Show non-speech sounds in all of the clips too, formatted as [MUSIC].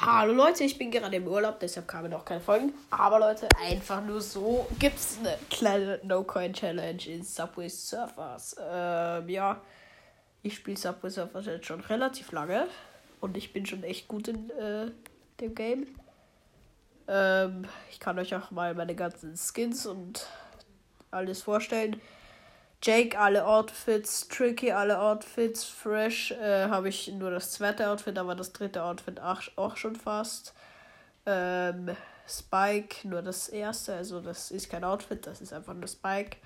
Hallo Leute, ich bin gerade im Urlaub, deshalb kamen noch keine Folgen. Aber Leute, einfach nur so gibt es eine kleine No-Coin-Challenge in Subway Surfers. Ähm, ja, ich spiele Subway Surfers jetzt schon relativ lange und ich bin schon echt gut in äh, dem Game. Ähm, ich kann euch auch mal meine ganzen Skins und alles vorstellen. Jake alle Outfits, Tricky alle Outfits, Fresh äh, habe ich nur das zweite Outfit, aber das dritte Outfit auch, auch schon fast. Ähm, Spike nur das erste, also das ist kein Outfit, das ist einfach nur Spike.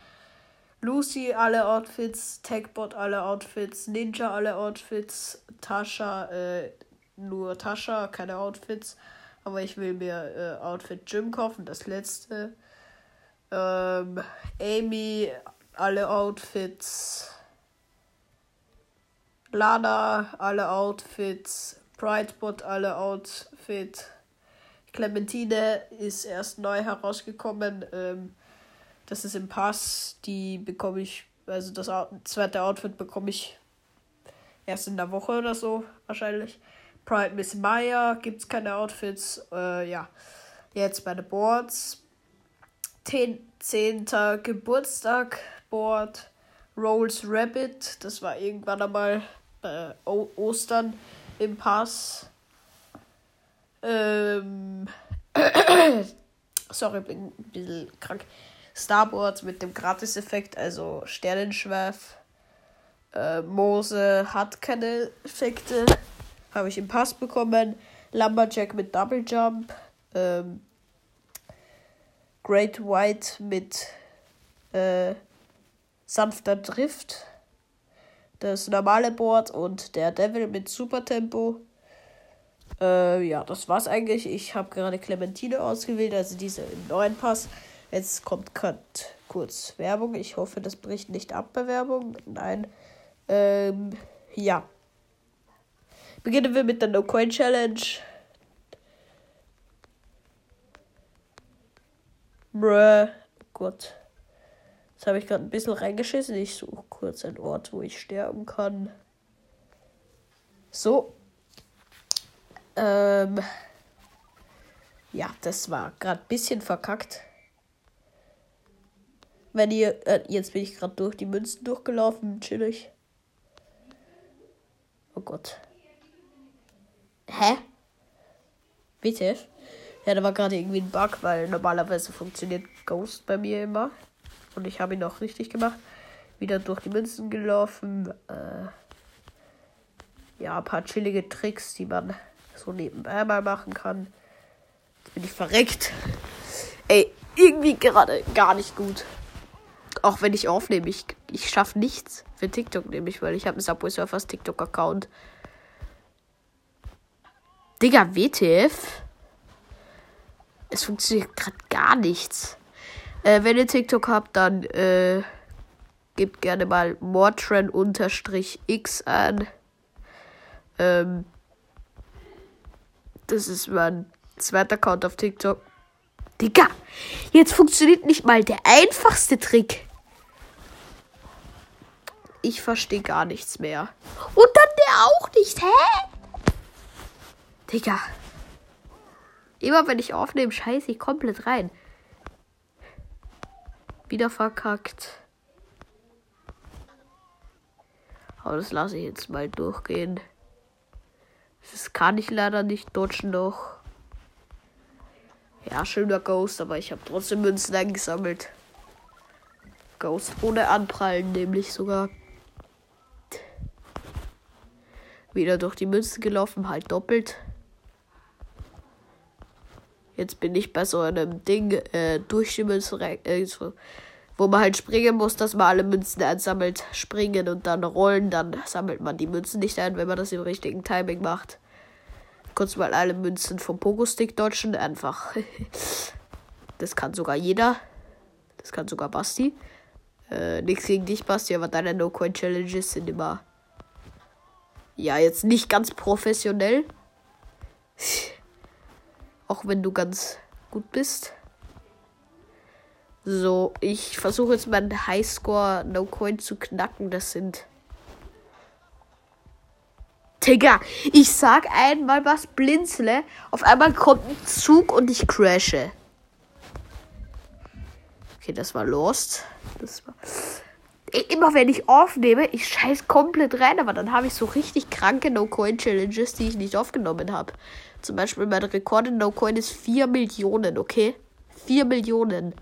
Lucy alle Outfits, Techbot alle Outfits, Ninja alle Outfits, Tasha äh, nur Tasha, keine Outfits, aber ich will mir äh, Outfit Jim kaufen, das letzte. Ähm, Amy alle Outfits. Lana, alle Outfits. Pridebot, alle Outfits. Clementine ist erst neu herausgekommen. Ähm, das ist im Pass. Die bekomme ich, also das zweite Outfit bekomme ich erst in der Woche oder so wahrscheinlich. Pride Miss Maya gibt es keine Outfits. Äh, ja, jetzt bei den Boards. 10. 10. Geburtstag Board, Rolls Rabbit, das war irgendwann einmal äh, Ostern im Pass. Ähm, [COUGHS] sorry, bin ein bisschen krank. Starboard mit dem Gratis-Effekt, also Sternenschwerf. Äh, Mose hat keine Effekte. Habe ich im Pass bekommen. Lumberjack mit Double Jump. Ähm, Great White mit äh, sanfter Drift, das normale Board und der Devil mit Supertempo. Äh, ja, das war's eigentlich. Ich habe gerade Clementine ausgewählt, also diese im neuen Pass. Jetzt kommt kurz Werbung. Ich hoffe, das bricht nicht ab bei Werbung. Nein. Ähm, ja. Beginnen wir mit der No-Coin-Challenge. Bruh. Gott. Jetzt habe ich gerade ein bisschen reingeschissen. Ich suche kurz einen Ort, wo ich sterben kann. So. Ähm. Ja, das war gerade ein bisschen verkackt. Wenn ihr. Äh, jetzt bin ich gerade durch die Münzen durchgelaufen. Chillig. Oh Gott. Hä? Bitte? Ja, da war gerade irgendwie ein Bug, weil normalerweise funktioniert Ghost bei mir immer. Und ich habe ihn auch richtig gemacht. Wieder durch die Münzen gelaufen. Äh, ja, ein paar chillige Tricks, die man so nebenbei mal machen kann. Jetzt bin ich verreckt. Ey, irgendwie gerade gar nicht gut. Auch wenn ich aufnehme, ich, ich schaffe nichts für TikTok, nämlich, weil ich habe einen Subway Surfers TikTok-Account. Digga, WTF? Es funktioniert gerade gar nichts. Äh, wenn ihr TikTok habt, dann äh, gebt gerne mal Mordtren-X an. Ähm, das ist mein zweiter Account auf TikTok. Digga, jetzt funktioniert nicht mal der einfachste Trick. Ich verstehe gar nichts mehr. Und dann der auch nicht, hä? Digga. Immer wenn ich aufnehme, scheiße ich komplett rein. Wieder verkackt. Aber das lasse ich jetzt mal durchgehen. Das kann ich leider nicht dodgen noch. Ja, schöner Ghost, aber ich habe trotzdem Münzen eingesammelt. Ghost ohne Anprallen, nämlich sogar. Wieder durch die Münzen gelaufen, halt doppelt. Jetzt bin ich bei so einem Ding äh, durch die Münzen, äh, wo man halt springen muss, dass man alle Münzen einsammelt, springen und dann rollen. Dann sammelt man die Münzen nicht ein, wenn man das im richtigen Timing macht. Kurz mal alle Münzen vom Pogo-Stick dodgen, einfach. [LAUGHS] das kann sogar jeder. Das kann sogar Basti. Äh, nichts gegen dich, Basti, aber deine No-Coin-Challenges sind immer. Ja, jetzt nicht ganz professionell. [LAUGHS] Auch wenn du ganz gut bist. So, ich versuche jetzt meinen Highscore No Coin zu knacken. Das sind Digga, ich sag einmal was blinzle, auf einmal kommt ein Zug und ich crashe. Okay, das war Lost. Das war. Immer wenn ich aufnehme, ich scheiß komplett rein, aber dann habe ich so richtig kranke No-Coin-Challenges, die ich nicht aufgenommen habe. Zum Beispiel mein Rekord in No-Coin ist 4 Millionen, okay? 4 Millionen.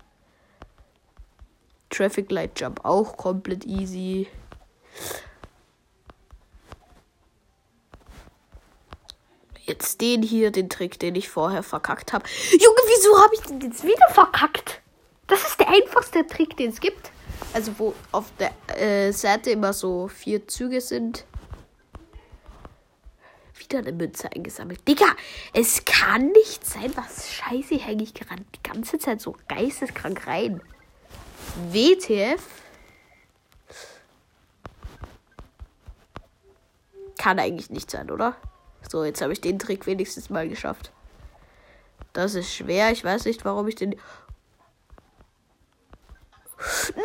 Traffic Light Jump auch komplett easy. Jetzt den hier, den Trick, den ich vorher verkackt habe. Junge, wieso habe ich den jetzt wieder verkackt? Das ist der einfachste Trick, den es gibt. Also wo auf der äh, Seite immer so vier Züge sind. Eine Münze eingesammelt. Digga, es kann nicht sein. Was scheiße hänge ich gerade die ganze Zeit so geisteskrank rein. WTF? Kann eigentlich nicht sein, oder? So, jetzt habe ich den Trick wenigstens mal geschafft. Das ist schwer. Ich weiß nicht, warum ich den. Nein!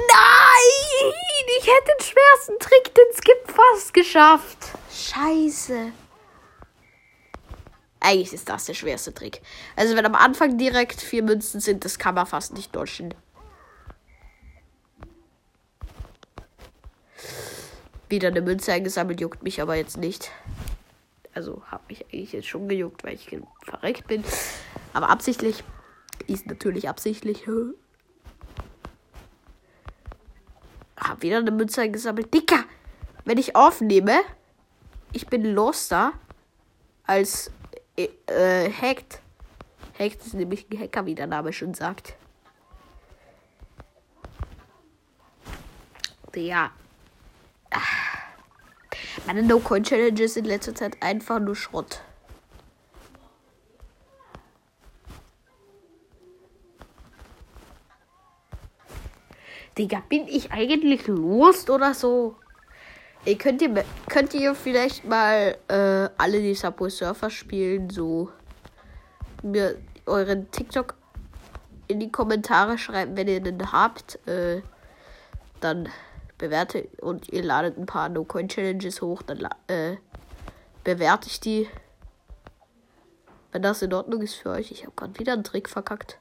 Ich hätte den schwersten Trick, den es gibt, fast geschafft. Scheiße. Eigentlich ist das der schwerste Trick. Also, wenn am Anfang direkt vier Münzen sind, das kann man fast nicht dodgen. Wieder eine Münze eingesammelt, juckt mich aber jetzt nicht. Also, hat mich eigentlich jetzt schon gejuckt, weil ich verreckt bin. Aber absichtlich. Ist natürlich absichtlich. Hab wieder eine Münze eingesammelt. Dicker, wenn ich aufnehme, ich bin loster als äh, Hacked. Hacked ist nämlich ein Hacker, wie der Name schon sagt. Ja. Meine No-Coin-Challenges in letzter Zeit einfach nur Schrott. Digga, bin ich eigentlich los oder so? Ey, könnt ihr, könnt ihr vielleicht mal äh, alle die Subway Surfer spielen, so mir euren TikTok in die Kommentare schreiben, wenn ihr den habt. Äh, dann bewerte und ihr ladet ein paar No-Coin-Challenges hoch, dann äh, bewerte ich die. Wenn das in Ordnung ist für euch. Ich habe gerade wieder einen Trick verkackt.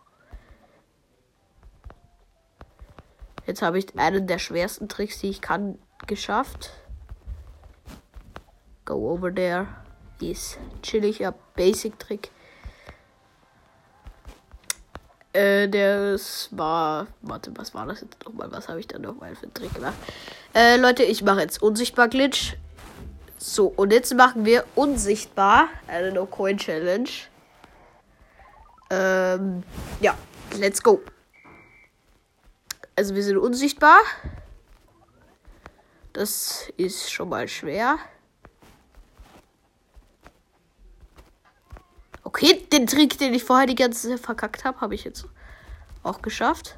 Jetzt habe ich einen der schwersten Tricks, die ich kann, geschafft. Go over there. Ist chilliger Basic-Trick. Äh, das war. Warte, was war das jetzt nochmal? Was habe ich da nochmal für einen Trick gemacht? Äh, Leute, ich mache jetzt unsichtbar Glitch. So, und jetzt machen wir unsichtbar eine No-Coin-Challenge. Ähm, ja, let's go. Also wir sind unsichtbar. Das ist schon mal schwer. Okay, den Trick, den ich vorher die ganze Zeit verkackt habe, habe ich jetzt auch geschafft.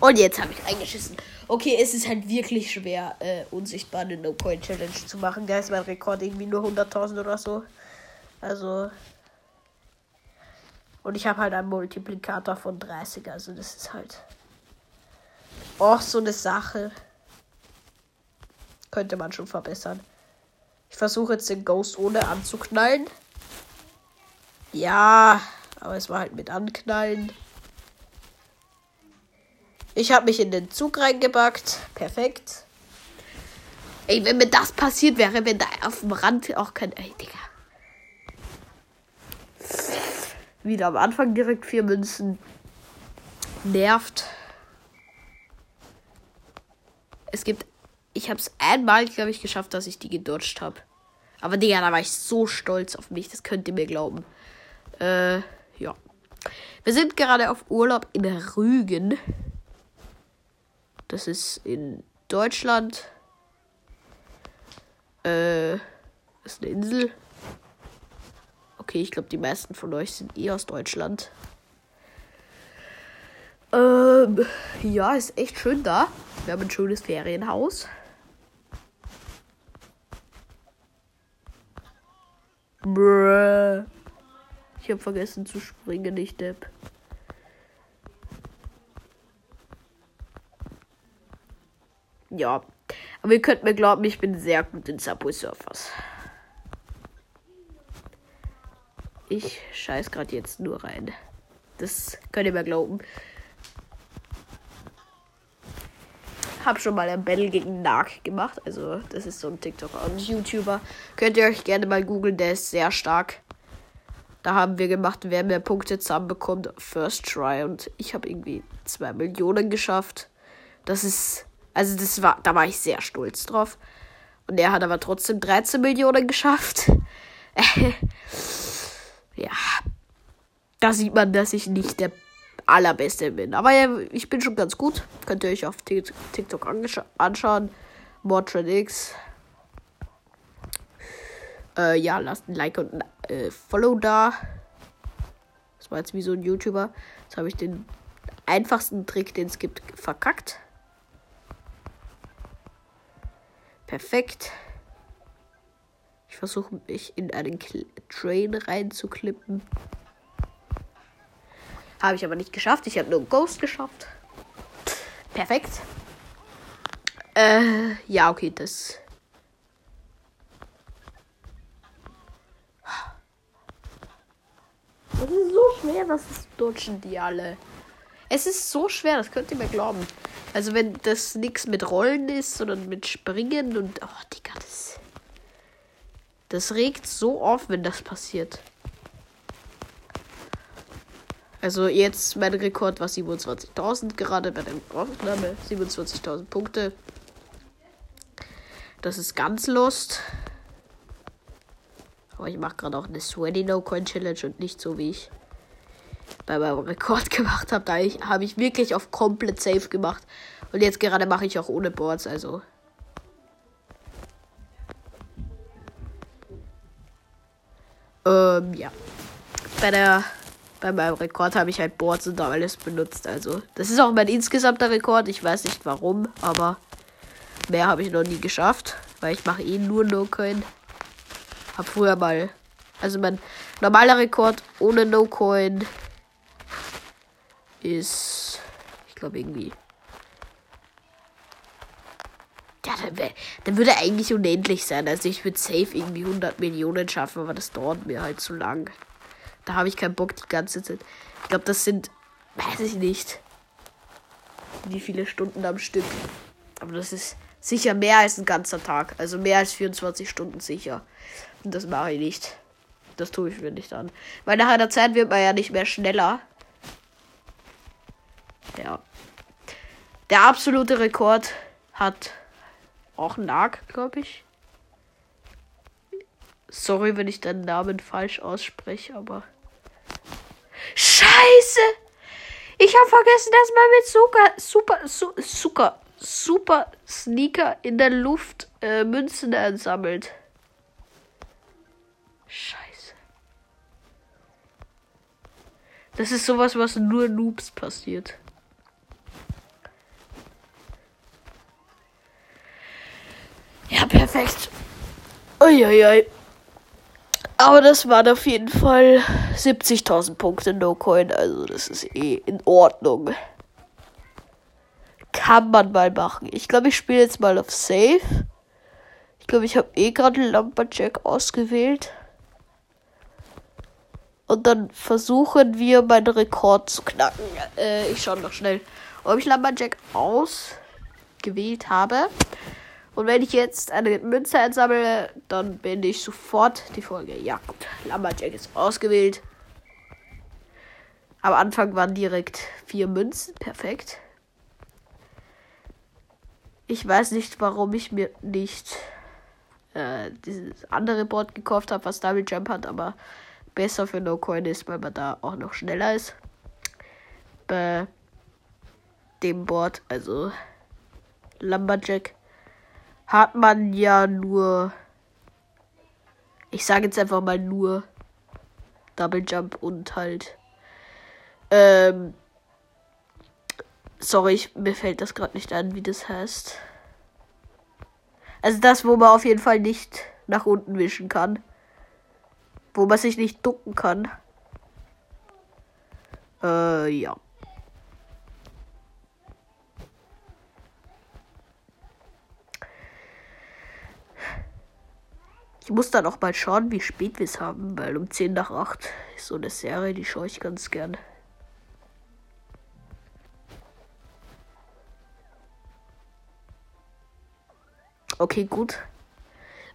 Und jetzt habe ich eingeschissen. Okay, es ist halt wirklich schwer, äh, unsichtbar eine No-Point-Challenge zu machen. Da ist mein Rekord irgendwie nur 100.000 oder so. Also. Und ich habe halt einen Multiplikator von 30. Also das ist halt. Och, so eine Sache. Könnte man schon verbessern. Ich versuche jetzt den Ghost ohne anzuknallen. Ja, aber es war halt mit Anknallen. Ich habe mich in den Zug reingebackt. Perfekt. Ey, wenn mir das passiert wäre, wenn da auf dem Rand auch kein. Ey, Digga. Wieder am Anfang direkt vier Münzen. Nervt. Es gibt. Ich habe es einmal, glaube ich, geschafft, dass ich die gedodged habe. Aber Digga, da war ich so stolz auf mich. Das könnt ihr mir glauben. Äh, ja. Wir sind gerade auf Urlaub in Rügen. Das ist in Deutschland. Äh, ist eine Insel. Okay, ich glaube, die meisten von euch sind eh aus Deutschland. Ähm, ja, ist echt schön da. Wir haben ein schönes Ferienhaus. Bruh. Ich habe vergessen zu springen, nicht Depp. Ja. Aber ihr könnt mir glauben, ich bin sehr gut in Subway Surfers. Ich scheiß gerade jetzt nur rein. Das könnt ihr mir glauben. Hab schon mal ein Battle gegen Narc gemacht. Also, das ist so ein TikToker und YouTuber. Könnt ihr euch gerne mal googeln, der ist sehr stark. Da haben wir gemacht, wer mehr Punkte zusammenbekommt. First Try. Und ich habe irgendwie 2 Millionen geschafft. Das ist. Also, das war. Da war ich sehr stolz drauf. Und er hat aber trotzdem 13 Millionen geschafft. [LAUGHS] ja. Da sieht man, dass ich nicht der allerbeste bin. Aber ja, ich bin schon ganz gut. Könnt ihr euch auf TikTok anschauen. Mordred X. Äh, ja, lasst ein Like und ein äh, Follow da. Das war jetzt wie so ein YouTuber. Jetzt habe ich den einfachsten Trick, den es gibt, verkackt. Perfekt. Ich versuche mich in einen Kl Train reinzuklippen. Habe ich aber nicht geschafft. Ich habe nur Ghost geschafft. Perfekt. Äh, ja, okay. Das ist so schwer, das ist dutschen die alle. Es ist so schwer, das könnt ihr mir glauben. Also wenn das nichts mit Rollen ist, sondern mit Springen und. Oh, Digga, das. Das regt so auf, wenn das passiert. Also jetzt mein Rekord war 27.000 gerade bei der Aufnahme. 27.000 Punkte. Das ist ganz lost. Aber ich mache gerade auch eine Sweaty No Coin Challenge und nicht so wie ich bei meinem Rekord [LAUGHS] gemacht habe. Da habe ich wirklich auf komplett safe gemacht. Und jetzt gerade mache ich auch ohne Boards, also. Ähm, ja. Bei der bei meinem Rekord habe ich halt Boards und alles benutzt. Also, das ist auch mein insgesamter Rekord. Ich weiß nicht warum, aber mehr habe ich noch nie geschafft. Weil ich mache eh nur No-Coin. Hab früher mal. Also mein normaler Rekord ohne No-Coin ist. Ich glaube irgendwie. Ja, dann, wär, dann würde er eigentlich unendlich sein. Also ich würde safe irgendwie 100 Millionen schaffen, aber das dauert mir halt zu lang. Da habe ich keinen Bock die ganze Zeit. Ich glaube, das sind, weiß ich nicht, wie viele Stunden am Stück. Aber das ist sicher mehr als ein ganzer Tag. Also mehr als 24 Stunden sicher. Und das mache ich nicht. Das tue ich mir nicht an. Weil nach einer Zeit wird man ja nicht mehr schneller. Ja. Der absolute Rekord hat auch Nag, glaube ich. Sorry, wenn ich deinen Namen falsch ausspreche, aber. Scheiße! Ich habe vergessen, dass man mit Zucker, super, su, Zucker, super Sneaker in der Luft äh, Münzen einsammelt. Scheiße. Das ist sowas, was nur Noobs passiert. Perfekt. Uiuiui. Aber das waren auf jeden Fall 70.000 Punkte No-Coin. Also das ist eh in Ordnung. Kann man mal machen. Ich glaube, ich spiele jetzt mal auf Safe. Ich glaube, ich habe eh gerade Lumberjack ausgewählt. Und dann versuchen wir meinen Rekord zu knacken. Äh, ich schaue noch schnell, ob ich Lumberjack ausgewählt habe. Und wenn ich jetzt eine Münze einsammle, dann beende ich sofort die Folge. Ja, gut. Lumberjack ist ausgewählt. Am Anfang waren direkt vier Münzen. Perfekt. Ich weiß nicht, warum ich mir nicht äh, dieses andere Board gekauft habe, was Double Jump hat, aber besser für No Coin ist, weil man da auch noch schneller ist. Bei dem Board, also Lumberjack hat man ja nur. Ich sage jetzt einfach mal nur Double Jump und halt. Ähm. Sorry, ich, mir fällt das gerade nicht an, wie das heißt. Also das, wo man auf jeden Fall nicht nach unten wischen kann. Wo man sich nicht ducken kann. Äh, ja. Ich muss dann auch mal schauen, wie spät wir es haben, weil um 10 nach 8 ist so eine Serie, die schaue ich ganz gern. Okay, gut.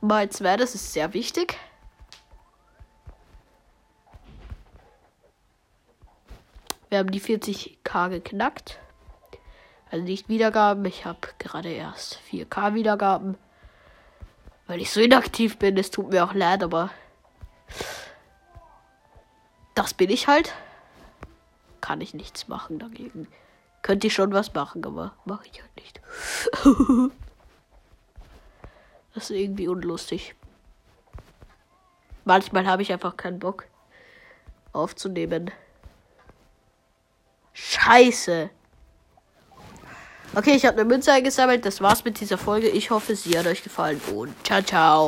Mal zwei, das ist sehr wichtig. Wir haben die 40k geknackt. Also nicht Wiedergaben. Ich habe gerade erst 4k Wiedergaben. Weil ich so inaktiv bin. Es tut mir auch leid, aber das bin ich halt. Kann ich nichts machen dagegen. Könnte ich schon was machen, aber mache ich halt nicht. [LAUGHS] das ist irgendwie unlustig. Manchmal habe ich einfach keinen Bock aufzunehmen. Scheiße. Okay, ich habe eine Münze eingesammelt. Das war's mit dieser Folge. Ich hoffe, sie hat euch gefallen und ciao, ciao.